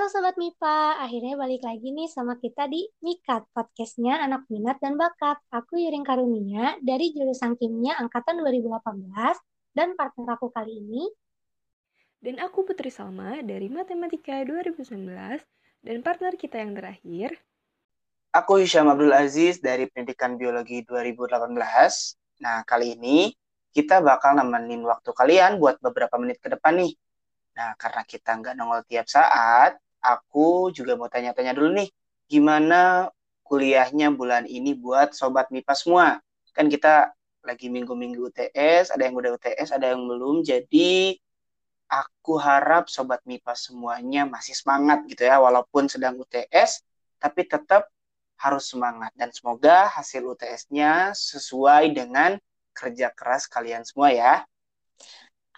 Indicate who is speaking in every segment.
Speaker 1: Halo Sobat MIPA, akhirnya balik lagi nih sama kita di Mikat, podcastnya Anak Minat dan Bakat. Aku Yuring Karunia dari jurusan Kimia Angkatan 2018 dan partner aku kali ini.
Speaker 2: Dan aku Putri Salma dari Matematika 2019 dan partner kita yang terakhir.
Speaker 3: Aku Hisham Abdul Aziz dari Pendidikan Biologi 2018. Nah, kali ini kita bakal nemenin waktu kalian buat beberapa menit ke depan nih Nah, karena kita nggak nongol tiap saat, aku juga mau tanya-tanya dulu nih, gimana kuliahnya bulan ini buat sobat MIPA semua? Kan kita lagi minggu-minggu UTS, ada yang udah UTS, ada yang belum. Jadi aku harap sobat MIPA semuanya masih semangat gitu ya, walaupun sedang UTS, tapi tetap harus semangat dan semoga hasil UTS-nya sesuai dengan kerja keras kalian semua ya.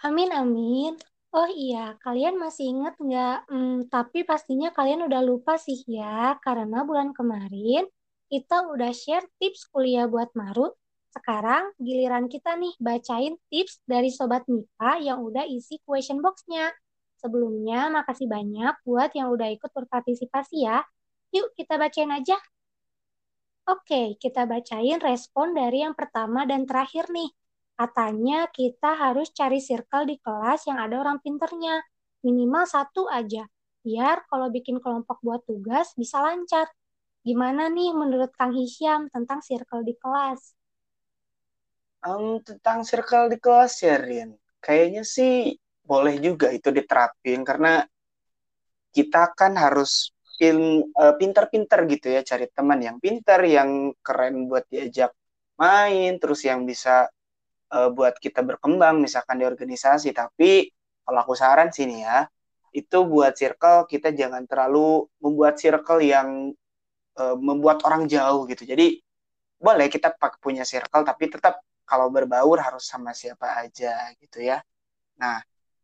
Speaker 1: Amin amin. Oh iya, kalian masih ingat nggak? Hmm, tapi pastinya kalian udah lupa sih ya, karena bulan kemarin kita udah share tips kuliah buat Marut. Sekarang giliran kita nih bacain tips dari Sobat MIPA yang udah isi question box-nya. Sebelumnya, makasih banyak buat yang udah ikut berpartisipasi ya. Yuk kita bacain aja. Oke, kita bacain respon dari yang pertama dan terakhir nih. Katanya kita harus cari circle di kelas yang ada orang pinternya. Minimal satu aja. Biar kalau bikin kelompok buat tugas bisa lancar. Gimana nih menurut Kang Hisyam tentang circle di kelas?
Speaker 3: Um, tentang circle di kelas ya, Rin. Kayaknya sih boleh juga itu diterapin karena kita kan harus pin, uh, pinter-pinter gitu ya cari teman yang pinter, yang keren buat diajak main, terus yang bisa uh, buat kita berkembang misalkan di organisasi. Tapi kalau aku saran sih nih ya itu buat circle kita jangan terlalu membuat circle yang uh, membuat orang jauh gitu. Jadi boleh kita pakai punya circle tapi tetap kalau berbaur harus sama siapa aja gitu ya. Nah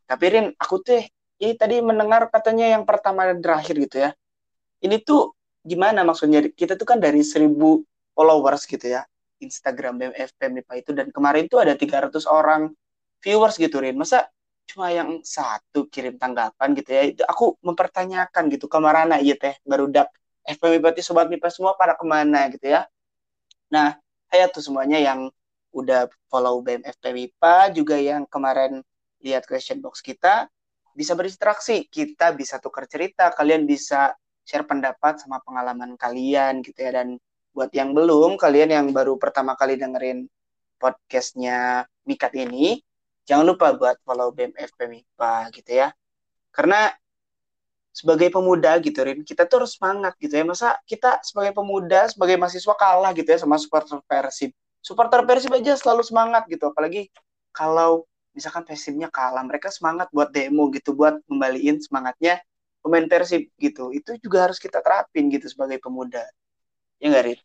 Speaker 3: tapi Rin aku tuh ini tadi mendengar katanya yang pertama dan terakhir gitu ya. Ini tuh gimana maksudnya? Kita tuh kan dari seribu followers gitu ya Instagram BMFP MIPA itu. Dan kemarin tuh ada 300 orang viewers gitu Rin. Masa cuma yang satu kirim tanggapan gitu ya? Itu aku mempertanyakan gitu ke mana iya teh baru dak FP MIPA itu sobat MIPA semua pada ke mana gitu ya? Nah saya tuh semuanya yang udah follow BMFP MIPA juga yang kemarin lihat question box kita bisa berinteraksi. Kita bisa tukar cerita kalian bisa share pendapat sama pengalaman kalian gitu ya. Dan buat yang belum, kalian yang baru pertama kali dengerin podcastnya Mikat ini, jangan lupa buat follow BMF PMIPA gitu ya. Karena sebagai pemuda gitu Rin, kita tuh harus semangat gitu ya. Masa kita sebagai pemuda, sebagai mahasiswa kalah gitu ya sama supporter Persib. Supporter Persib aja selalu semangat gitu, apalagi kalau misalkan Persibnya kalah, mereka semangat buat demo gitu, buat kembaliin semangatnya pemain Persib gitu. Itu juga harus kita terapin gitu sebagai pemuda. Ya nggak, Rit?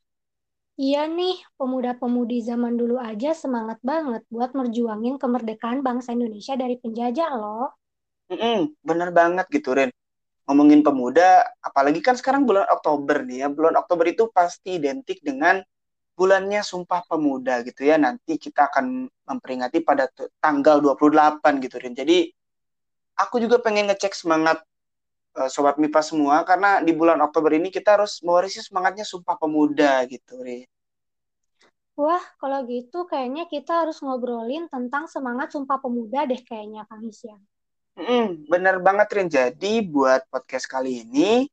Speaker 1: Iya nih, pemuda-pemudi zaman dulu aja semangat banget buat merjuangin kemerdekaan bangsa Indonesia dari penjajah loh.
Speaker 3: Mm-mm, bener banget gitu, Rin. Ngomongin pemuda, apalagi kan sekarang bulan Oktober nih ya. Bulan Oktober itu pasti identik dengan bulannya Sumpah Pemuda gitu ya. Nanti kita akan memperingati pada tanggal 28 gitu, Rin. Jadi, aku juga pengen ngecek semangat sobat MIPA semua karena di bulan Oktober ini kita harus mewarisi semangatnya Sumpah Pemuda gitu, Ri.
Speaker 1: Wah, kalau gitu kayaknya kita harus ngobrolin tentang semangat Sumpah Pemuda deh kayaknya Kang Isya.
Speaker 3: Hmm, bener banget Rin. Jadi buat podcast kali ini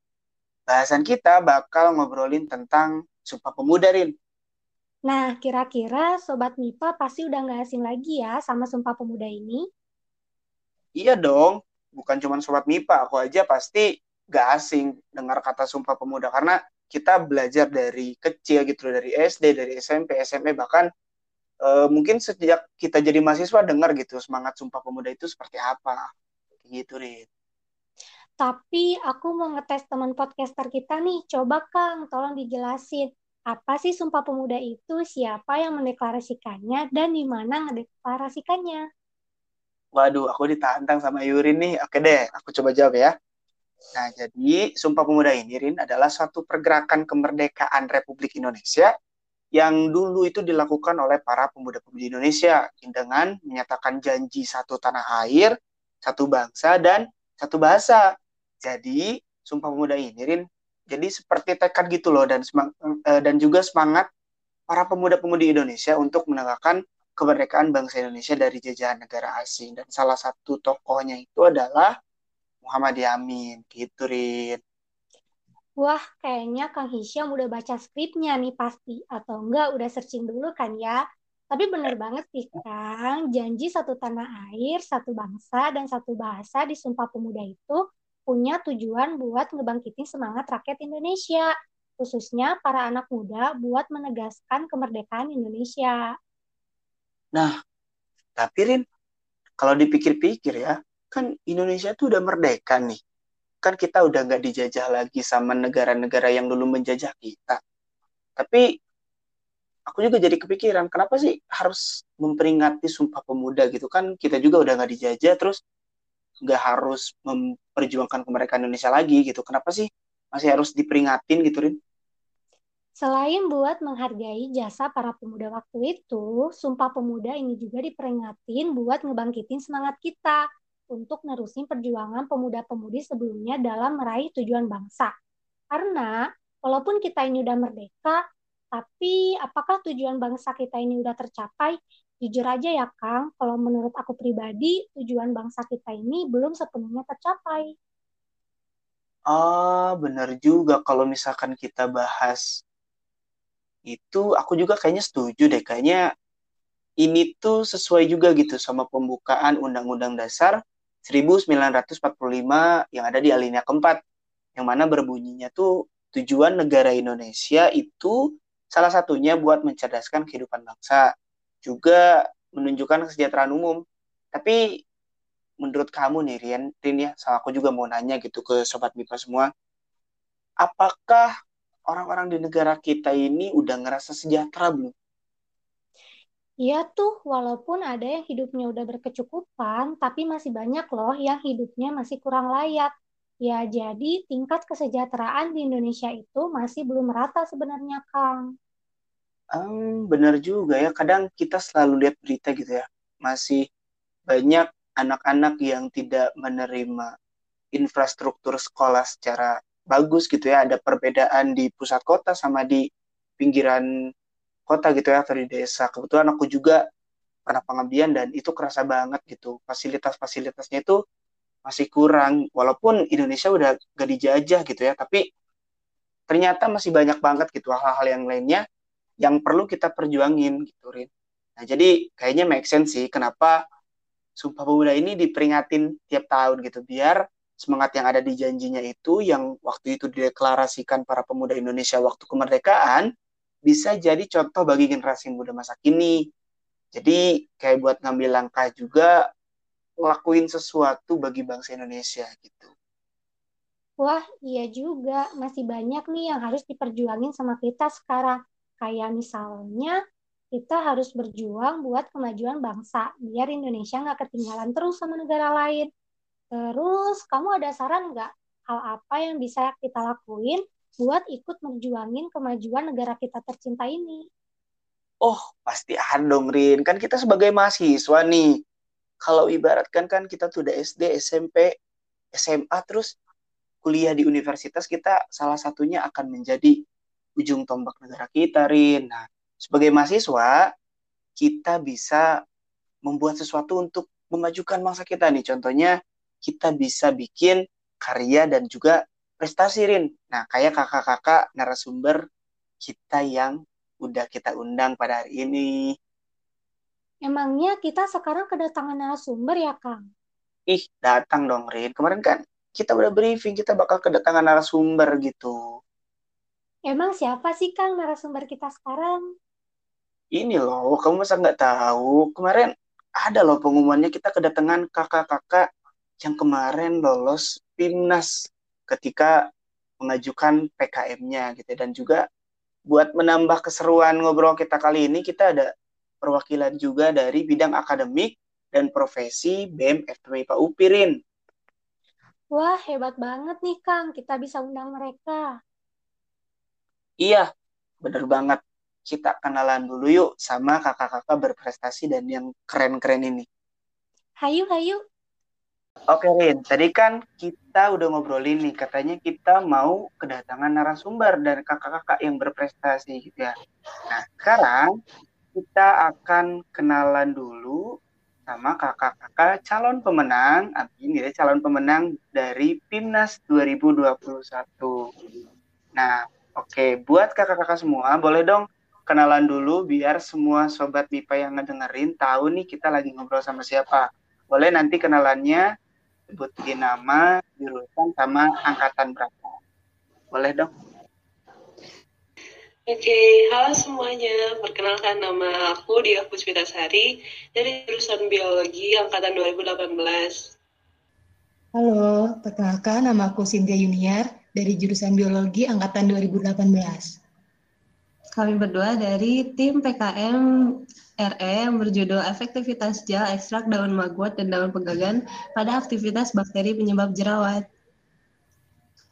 Speaker 3: bahasan kita bakal ngobrolin tentang Sumpah Pemuda Rin.
Speaker 1: Nah, kira-kira Sobat MIPA pasti udah nggak asing lagi ya sama Sumpah Pemuda ini?
Speaker 3: Iya dong, bukan cuma sobat MIPA, aku aja pasti gak asing dengar kata Sumpah Pemuda karena kita belajar dari kecil gitu dari SD, dari SMP, SMA bahkan e, mungkin sejak kita jadi mahasiswa dengar gitu semangat Sumpah Pemuda itu seperti apa. Gitu, Rit.
Speaker 1: Tapi aku mau ngetes teman podcaster kita nih. Coba Kang, tolong dijelasin. Apa sih Sumpah Pemuda itu? Siapa yang mendeklarasikannya? Dan di mana ngedeklarasikannya?
Speaker 3: Waduh, aku ditantang sama Yurin nih. Oke deh, aku coba jawab ya. Nah, jadi Sumpah Pemuda ini, Rin, adalah suatu pergerakan kemerdekaan Republik Indonesia yang dulu itu dilakukan oleh para pemuda-pemudi Indonesia dengan menyatakan janji satu tanah air, satu bangsa, dan satu bahasa. Jadi, Sumpah Pemuda ini, Rin, jadi seperti tekad gitu loh dan semang, uh, dan juga semangat para pemuda-pemudi Indonesia untuk menegakkan kemerdekaan bangsa Indonesia dari jajahan negara asing dan salah satu tokohnya itu adalah Muhammad Yamin gitu Rin.
Speaker 1: Wah, kayaknya Kang Hisham udah baca skripnya nih pasti. Atau enggak, udah searching dulu kan ya. Tapi bener banget sih, Kang. Janji satu tanah air, satu bangsa, dan satu bahasa di Sumpah Pemuda itu punya tujuan buat ngebangkitin semangat rakyat Indonesia. Khususnya para anak muda buat menegaskan kemerdekaan Indonesia.
Speaker 3: Nah, tapi Rin, kalau dipikir-pikir ya, kan Indonesia tuh udah merdeka nih kan kita udah nggak dijajah lagi sama negara-negara yang dulu menjajah kita. Tapi aku juga jadi kepikiran, kenapa sih harus memperingati Sumpah Pemuda gitu kan? Kita juga udah nggak dijajah, terus nggak harus memperjuangkan kemerdekaan Indonesia lagi gitu. Kenapa sih masih harus diperingatin gitu, Rin?
Speaker 1: Selain buat menghargai jasa para pemuda waktu itu, Sumpah Pemuda ini juga diperingatin buat ngebangkitin semangat kita untuk nerusin perjuangan pemuda-pemudi sebelumnya dalam meraih tujuan bangsa. Karena walaupun kita ini udah merdeka, tapi apakah tujuan bangsa kita ini udah tercapai? Jujur aja ya Kang, kalau menurut aku pribadi, tujuan bangsa kita ini belum sepenuhnya tercapai.
Speaker 3: Ah, benar juga kalau misalkan kita bahas itu, aku juga kayaknya setuju deh. Kayaknya ini tuh sesuai juga gitu sama pembukaan Undang-Undang Dasar 1945 yang ada di alinea keempat yang mana berbunyinya tuh tujuan negara Indonesia itu salah satunya buat mencerdaskan kehidupan bangsa juga menunjukkan kesejahteraan umum tapi menurut kamu nih Rian, Rian ya sama aku juga mau nanya gitu ke sobat MIPA semua apakah orang-orang di negara kita ini udah ngerasa sejahtera belum
Speaker 1: Iya tuh, walaupun ada yang hidupnya udah berkecukupan, tapi masih banyak loh yang hidupnya masih kurang layak. Ya, jadi tingkat kesejahteraan di Indonesia itu masih belum merata sebenarnya, Kang.
Speaker 3: Um, benar juga ya, kadang kita selalu lihat berita gitu ya, masih banyak anak-anak yang tidak menerima infrastruktur sekolah secara bagus gitu ya, ada perbedaan di pusat kota sama di pinggiran kota gitu ya atau di desa. Kebetulan aku juga pernah pengabdian dan itu kerasa banget gitu. Fasilitas-fasilitasnya itu masih kurang. Walaupun Indonesia udah gak dijajah gitu ya tapi ternyata masih banyak banget gitu hal-hal yang lainnya yang perlu kita perjuangin gitu Rin. Nah jadi kayaknya make sense sih kenapa Sumpah Pemuda ini diperingatin tiap tahun gitu biar semangat yang ada di janjinya itu yang waktu itu dideklarasikan para pemuda Indonesia waktu kemerdekaan bisa jadi contoh bagi generasi muda masa kini. Jadi kayak buat ngambil langkah juga ngelakuin sesuatu bagi bangsa Indonesia gitu.
Speaker 1: Wah, iya juga. Masih banyak nih yang harus diperjuangin sama kita sekarang. Kayak misalnya kita harus berjuang buat kemajuan bangsa, biar Indonesia nggak ketinggalan terus sama negara lain. Terus, kamu ada saran nggak hal apa yang bisa kita lakuin buat ikut menjuangin kemajuan negara kita tercinta ini.
Speaker 3: Oh, pasti ada dong, Rin. Kan kita sebagai mahasiswa nih. Kalau ibaratkan kan kita tuh udah SD, SMP, SMA, terus kuliah di universitas, kita salah satunya akan menjadi ujung tombak negara kita, Rin. Nah, sebagai mahasiswa, kita bisa membuat sesuatu untuk memajukan bangsa kita nih. Contohnya, kita bisa bikin karya dan juga prestasi Rin. Nah, kayak kakak-kakak narasumber kita yang udah kita undang pada hari ini.
Speaker 1: Emangnya kita sekarang kedatangan narasumber ya, Kang?
Speaker 3: Ih, datang dong, Rin. Kemarin kan kita udah briefing, kita bakal kedatangan narasumber gitu.
Speaker 1: Emang siapa sih, Kang, narasumber kita sekarang?
Speaker 3: Ini loh, kamu masa nggak tahu? Kemarin ada loh pengumumannya kita kedatangan kakak-kakak yang kemarin lolos PIMNAS ketika mengajukan PKM-nya gitu dan juga buat menambah keseruan ngobrol kita kali ini kita ada perwakilan juga dari bidang akademik dan profesi BEM FPMIPA UPIRIN.
Speaker 1: Wah, hebat banget nih Kang, kita bisa undang mereka.
Speaker 3: Iya, bener banget. Kita kenalan dulu yuk sama kakak-kakak berprestasi dan yang keren-keren ini.
Speaker 1: Hayu, hayu.
Speaker 3: Oke Rin, tadi kan kita udah ngobrolin nih, katanya kita mau kedatangan narasumber dan kakak-kakak yang berprestasi gitu ya. Nah sekarang kita akan kenalan dulu sama kakak-kakak calon pemenang, amin ya, calon pemenang dari PIMNAS 2021. Nah, oke, okay. buat kakak-kakak semua, boleh dong kenalan dulu biar semua sobat MIPA yang ngedengerin tahu nih kita lagi ngobrol sama siapa. Boleh nanti kenalannya sebutin nama, jurusan, sama angkatan berapa. Boleh dong?
Speaker 4: Oke, okay, halo semuanya. Perkenalkan nama aku Dia Puspitasari dari jurusan Biologi angkatan 2018.
Speaker 5: Halo, perkenalkan nama aku Cynthia Yuniar dari jurusan Biologi angkatan 2018.
Speaker 6: Kami berdua dari tim PKM RE yang berjudul Efektivitas Gel Ekstrak Daun Maggot dan Daun Pegagan pada Aktivitas Bakteri Penyebab Jerawat.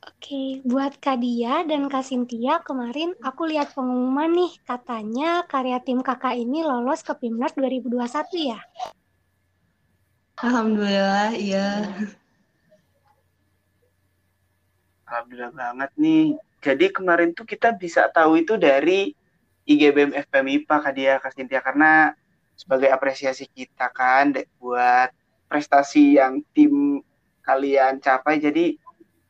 Speaker 1: Oke, buat Kak Dia dan Kak Sintia, kemarin aku lihat pengumuman nih, katanya karya tim kakak ini lolos ke PIMNAS 2021 ya?
Speaker 6: Alhamdulillah, iya.
Speaker 3: Alhamdulillah banget nih. Jadi kemarin tuh kita bisa tahu itu dari IGBM FPMIPA Kak Dia, Kak Sintia, karena sebagai apresiasi kita kan buat prestasi yang tim kalian capai. Jadi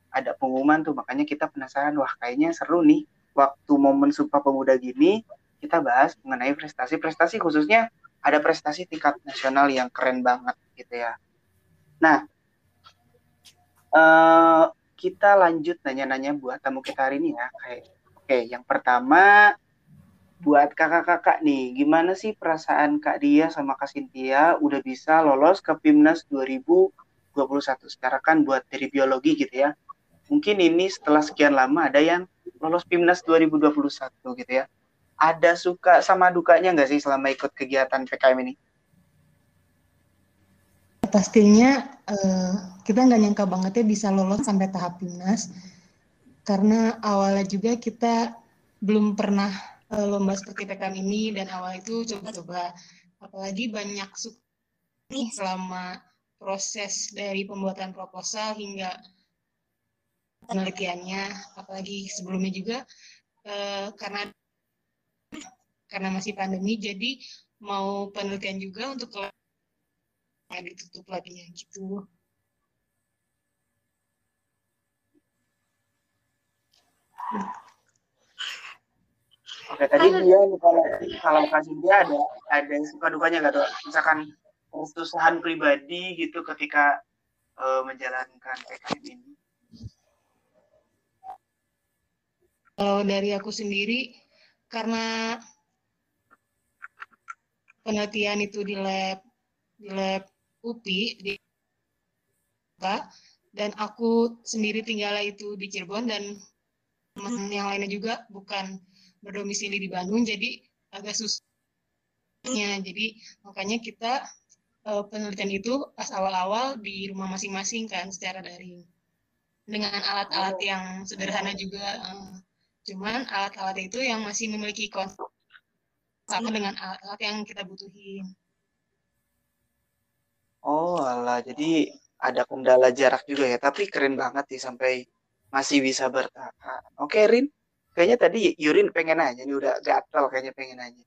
Speaker 3: ada pengumuman tuh makanya kita penasaran wah kayaknya seru nih waktu momen Sumpah Pemuda gini kita bahas mengenai prestasi-prestasi khususnya ada prestasi tingkat nasional yang keren banget gitu ya. Nah, uh, kita lanjut nanya-nanya buat tamu kita hari ini ya. Kayak, oke, yang pertama buat kakak-kakak nih, gimana sih perasaan Kak Dia sama Kak Sintia udah bisa lolos ke PIMNAS 2021? Sekarang kan buat dari biologi gitu ya mungkin ini setelah sekian lama ada yang lolos PIMNAS 2021 gitu ya. Ada suka sama dukanya nggak sih selama ikut kegiatan PKM ini?
Speaker 5: Pastinya uh, kita nggak nyangka banget ya bisa lolos sampai tahap PIMNAS. Karena awalnya juga kita belum pernah uh, lomba seperti PKM ini dan awal itu coba-coba. Apalagi banyak nih selama proses dari pembuatan proposal hingga penelitiannya apalagi sebelumnya juga uh, karena karena masih pandemi jadi mau penelitian juga untuk nggak ditutup lagi gitu
Speaker 3: Oke, tadi dia kalau kalau kasih dia ada ada suka dukanya nggak tuh? Misalkan kesusahan pribadi gitu ketika uh, menjalankan PKM ini.
Speaker 5: Kalau dari aku sendiri, karena penelitian itu di lab di lab UPI di dan aku sendiri tinggal itu di Cirebon dan teman yang lainnya juga bukan berdomisili di Bandung jadi agak susahnya. Jadi makanya kita uh, penelitian itu pas awal-awal di rumah masing-masing kan secara daring. Dengan alat-alat yang sederhana juga uh, Cuman alat-alat itu yang masih memiliki konsep sama dengan alat-alat yang kita butuhin.
Speaker 3: Oh, alah. Jadi ada kendala jarak juga ya. Tapi keren banget sih sampai masih bisa bertahan. Oke, Rin. Kayaknya tadi Yurin pengen aja nih udah gatel kayaknya pengen aja.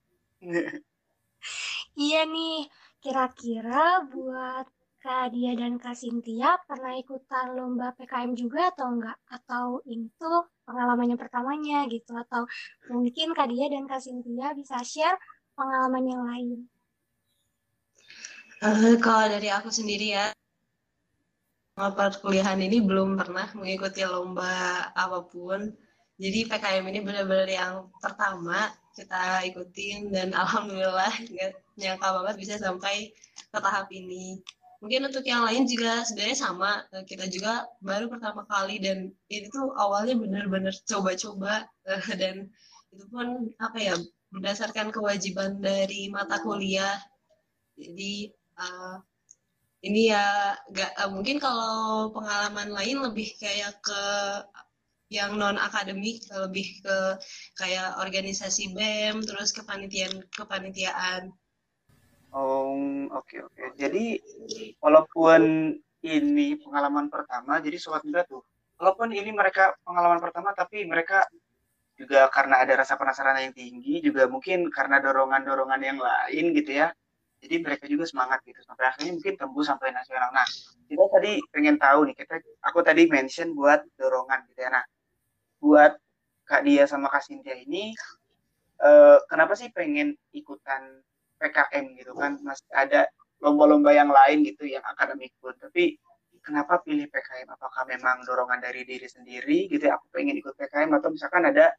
Speaker 1: iya nih, kira-kira buat Kak Dia dan Kak Sintia pernah ikutan lomba PKM juga atau enggak? Atau itu pengalamannya pertamanya gitu? Atau mungkin Kak Dia dan Kak Sintia bisa share pengalaman yang lain?
Speaker 6: Uh, kalau dari aku sendiri ya, perkuliahan ini belum pernah mengikuti lomba apa pun. Jadi PKM ini benar-benar yang pertama kita ikutin dan alhamdulillah nggak nyangka banget bisa sampai ke tahap ini. Mungkin untuk yang lain juga sebenarnya sama. Eh, kita juga baru pertama kali dan itu tuh awalnya benar-benar coba-coba. Eh, dan itu pun apa ya berdasarkan kewajiban dari mata kuliah. Jadi uh, ini ya gak uh, mungkin kalau pengalaman lain lebih kayak ke yang non akademik lebih ke kayak organisasi BEM terus kepanitiaan kepanitiaan
Speaker 3: Oh, oke okay, oke. Okay. Jadi walaupun ini pengalaman pertama, jadi sobat muda tuh, walaupun ini mereka pengalaman pertama, tapi mereka juga karena ada rasa penasaran yang tinggi, juga mungkin karena dorongan-dorongan yang lain gitu ya. Jadi mereka juga semangat gitu sampai akhirnya mungkin tembus sampai nasional. Nah, kita tadi pengen tahu nih, kita aku tadi mention buat dorongan gitu ya. Nah, buat Kak Dia sama Kak Cynthia ini eh, kenapa sih pengen ikutan PKM gitu kan? Masih ada lomba-lomba yang lain gitu yang akademik pun. Tapi kenapa pilih PKM? Apakah memang dorongan dari diri sendiri gitu ya? Aku pengen ikut PKM atau misalkan ada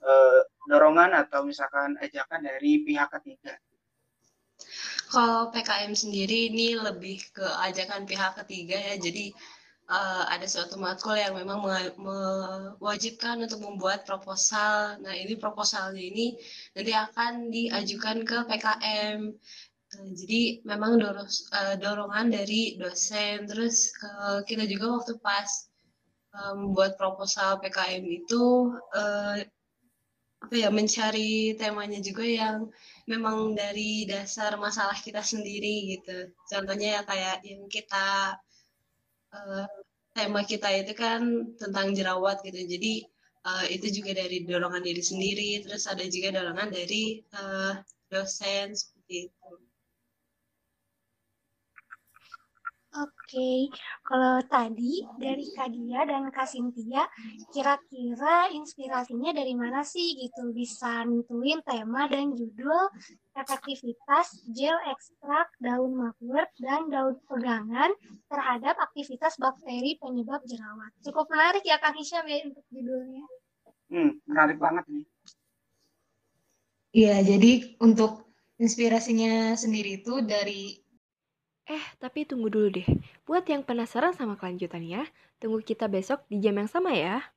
Speaker 3: eh, dorongan atau misalkan ajakan dari pihak ketiga?
Speaker 6: Kalau PKM sendiri ini lebih ke ajakan pihak ketiga ya. Jadi uh, ada suatu matkul yang memang mewajibkan untuk membuat proposal. Nah, ini proposalnya ini nanti akan diajukan ke PKM. Uh, jadi memang dorong, uh, dorongan dari dosen. Terus uh, kita juga waktu pas membuat proposal PKM itu uh, apa ya mencari temanya juga yang memang dari dasar masalah kita sendiri gitu. Contohnya ya kayak yang kita uh, tema kita itu kan tentang jerawat gitu. Jadi uh, itu juga dari dorongan diri sendiri. Terus ada juga dorongan dari uh, dosen seperti itu.
Speaker 1: Oke, kalau tadi dari Kadia dan Kak Sintia, kira-kira inspirasinya dari mana sih gitu bisa nentuin tema dan judul efektivitas gel ekstrak daun mugwort dan daun pegangan terhadap aktivitas bakteri penyebab jerawat. Cukup menarik ya Kang Hisyam ya untuk judulnya.
Speaker 3: Hmm, menarik banget nih.
Speaker 5: Iya, jadi untuk inspirasinya sendiri itu dari
Speaker 2: Eh, tapi tunggu dulu deh. Buat yang penasaran sama kelanjutannya, tunggu kita besok di jam yang sama ya.